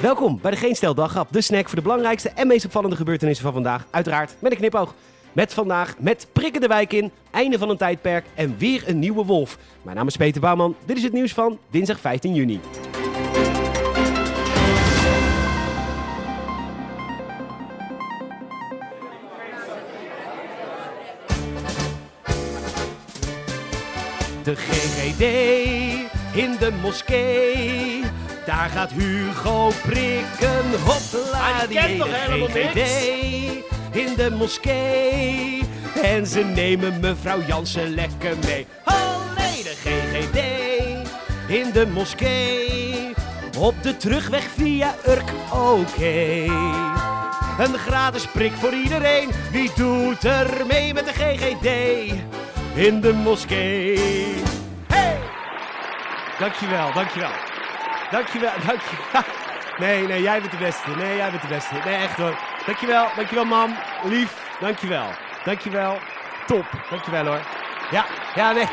Welkom bij de Geen Stel de snack voor de belangrijkste en meest opvallende gebeurtenissen van vandaag. Uiteraard met een knipoog. Met vandaag, met prikken de wijk in, einde van een tijdperk en weer een nieuwe wolf. Mijn naam is Peter Bouwman, dit is het nieuws van dinsdag 15 juni. De GGD in de moskee. Daar gaat Hugo prikken, hopla, Hij die kent toch hele helemaal GGD in de moskee. En ze nemen mevrouw Jansen lekker mee. Nee, de GGD in de moskee. Op de terugweg via Urk, oké. Een gratis prik voor iedereen. Wie doet er mee met de GGD in de moskee? Hey! Dankjewel, dankjewel. Dankjewel, dankjewel. Nee, nee, jij bent de beste. Nee, jij bent de beste. Nee, echt hoor. Dankjewel, dankjewel mam. Lief, dankjewel. Dankjewel. Top, dankjewel hoor. Ja, ja, nee.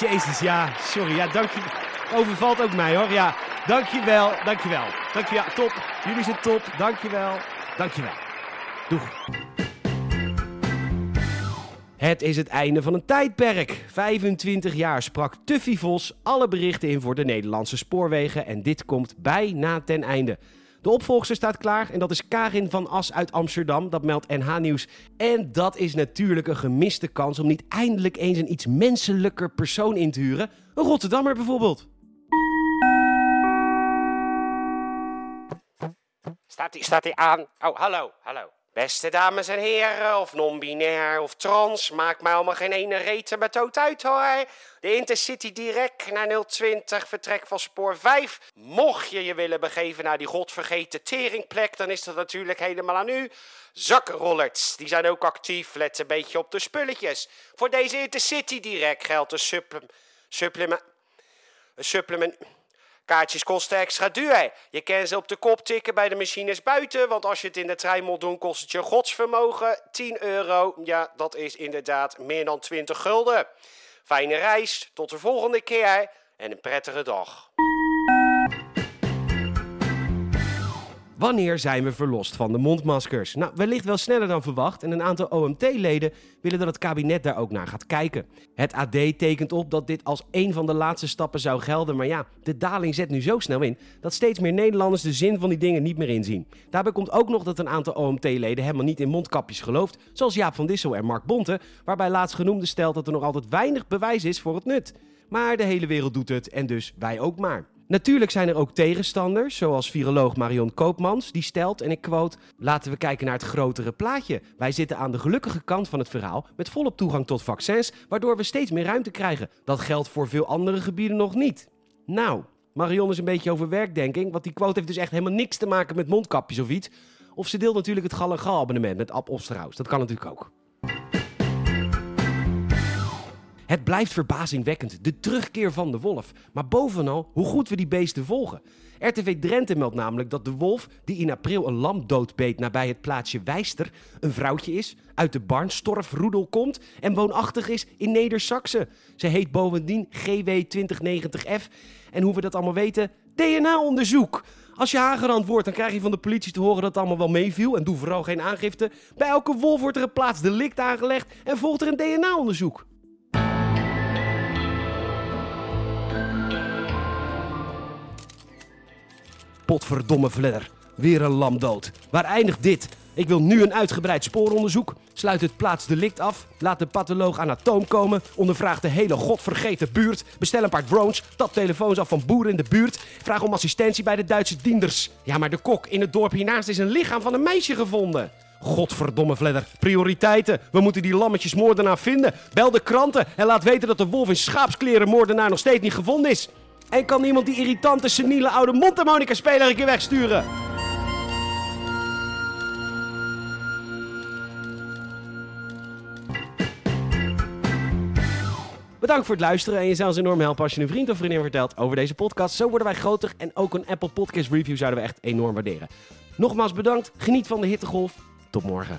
Jezus, ja, sorry. Ja, dankjewel. Overvalt ook mij hoor. Ja, dankjewel, dankjewel. Dankjewel, top. Jullie zijn top. Dankjewel, dankjewel. Doeg. Het is het einde van een tijdperk. 25 jaar sprak Tuffy Vos alle berichten in voor de Nederlandse spoorwegen en dit komt bijna ten einde. De opvolgster staat klaar en dat is Karin van As uit Amsterdam, dat meldt NH Nieuws. En dat is natuurlijk een gemiste kans om niet eindelijk eens een iets menselijker persoon in te huren. Een Rotterdammer bijvoorbeeld. Staat hij staat hij aan? Oh, hallo, hallo. Beste dames en heren, of non-binair of trans, maakt mij allemaal geen ene reten met dood uit hoor. De Intercity direct naar 020, vertrek van spoor 5. Mocht je je willen begeven naar die godvergeten teringplek, dan is dat natuurlijk helemaal aan u. Zakkenrollers, die zijn ook actief, let een beetje op de spulletjes. Voor deze Intercity direct geldt een supplem, supplement... Een supplement... Kaartjes kosten extra duur. Je kan ze op de kop tikken bij de machines buiten. Want als je het in de trein moet doen, kost het je godsvermogen. 10 euro. Ja, dat is inderdaad meer dan 20 gulden. Fijne reis. Tot de volgende keer. En een prettige dag. Wanneer zijn we verlost van de mondmaskers? Nou, wellicht wel sneller dan verwacht en een aantal OMT-leden willen dat het kabinet daar ook naar gaat kijken. Het AD tekent op dat dit als een van de laatste stappen zou gelden, maar ja, de daling zet nu zo snel in dat steeds meer Nederlanders de zin van die dingen niet meer inzien. Daarbij komt ook nog dat een aantal OMT-leden helemaal niet in mondkapjes gelooft, zoals Jaap van Dissel en Mark Bonte, waarbij laatstgenoemde stelt dat er nog altijd weinig bewijs is voor het nut. Maar de hele wereld doet het en dus wij ook maar. Natuurlijk zijn er ook tegenstanders, zoals viroloog Marion Koopmans, die stelt, en ik quote, laten we kijken naar het grotere plaatje. Wij zitten aan de gelukkige kant van het verhaal met volop toegang tot vaccins, waardoor we steeds meer ruimte krijgen. Dat geldt voor veel andere gebieden nog niet. Nou, Marion is een beetje overwerkt, denk ik, want die quote heeft dus echt helemaal niks te maken met mondkapjes of iets. Of ze deelt natuurlijk het gal en gal abonnement met Ab Osterhaus. Dat kan natuurlijk ook. Het blijft verbazingwekkend, de terugkeer van de wolf. Maar bovenal hoe goed we die beesten volgen. RTV Drenthe meldt namelijk dat de wolf, die in april een lam doodbeet nabij het plaatsje Wijster, een vrouwtje is, uit de Barnstorfroedel komt en woonachtig is in Neder-Saxe. Ze heet bovendien GW2090F. En hoe we dat allemaal weten? DNA-onderzoek. Als je aangerand wordt, dan krijg je van de politie te horen dat het allemaal wel meeviel. En doe vooral geen aangifte. Bij elke wolf wordt er een plaatsdelict aangelegd en volgt er een DNA-onderzoek. Potverdomme vledder. Weer een lam dood. Waar eindigt dit? Ik wil nu een uitgebreid spooronderzoek. Sluit het plaatsdelict af. Laat de patholoog anatoom komen. Ondervraag de hele godvergeten buurt. Bestel een paar drones. Tap telefoons af van boeren in de buurt. Vraag om assistentie bij de Duitse dienders. Ja, maar de kok in het dorp hiernaast is een lichaam van een meisje gevonden. Godverdomme vledder. Prioriteiten. We moeten die lammetjesmoordenaar vinden. Bel de kranten en laat weten dat de wolf in schaapskleren moordenaar nog steeds niet gevonden is. En kan iemand die irritante, seniele oude mondharmonica-speler een keer wegsturen? Bedankt voor het luisteren en je zou ons enorm helpen als je een vriend of vriendin vertelt over deze podcast. Zo worden wij groter en ook een Apple Podcast review zouden we echt enorm waarderen. Nogmaals bedankt, geniet van de hittegolf. Tot morgen.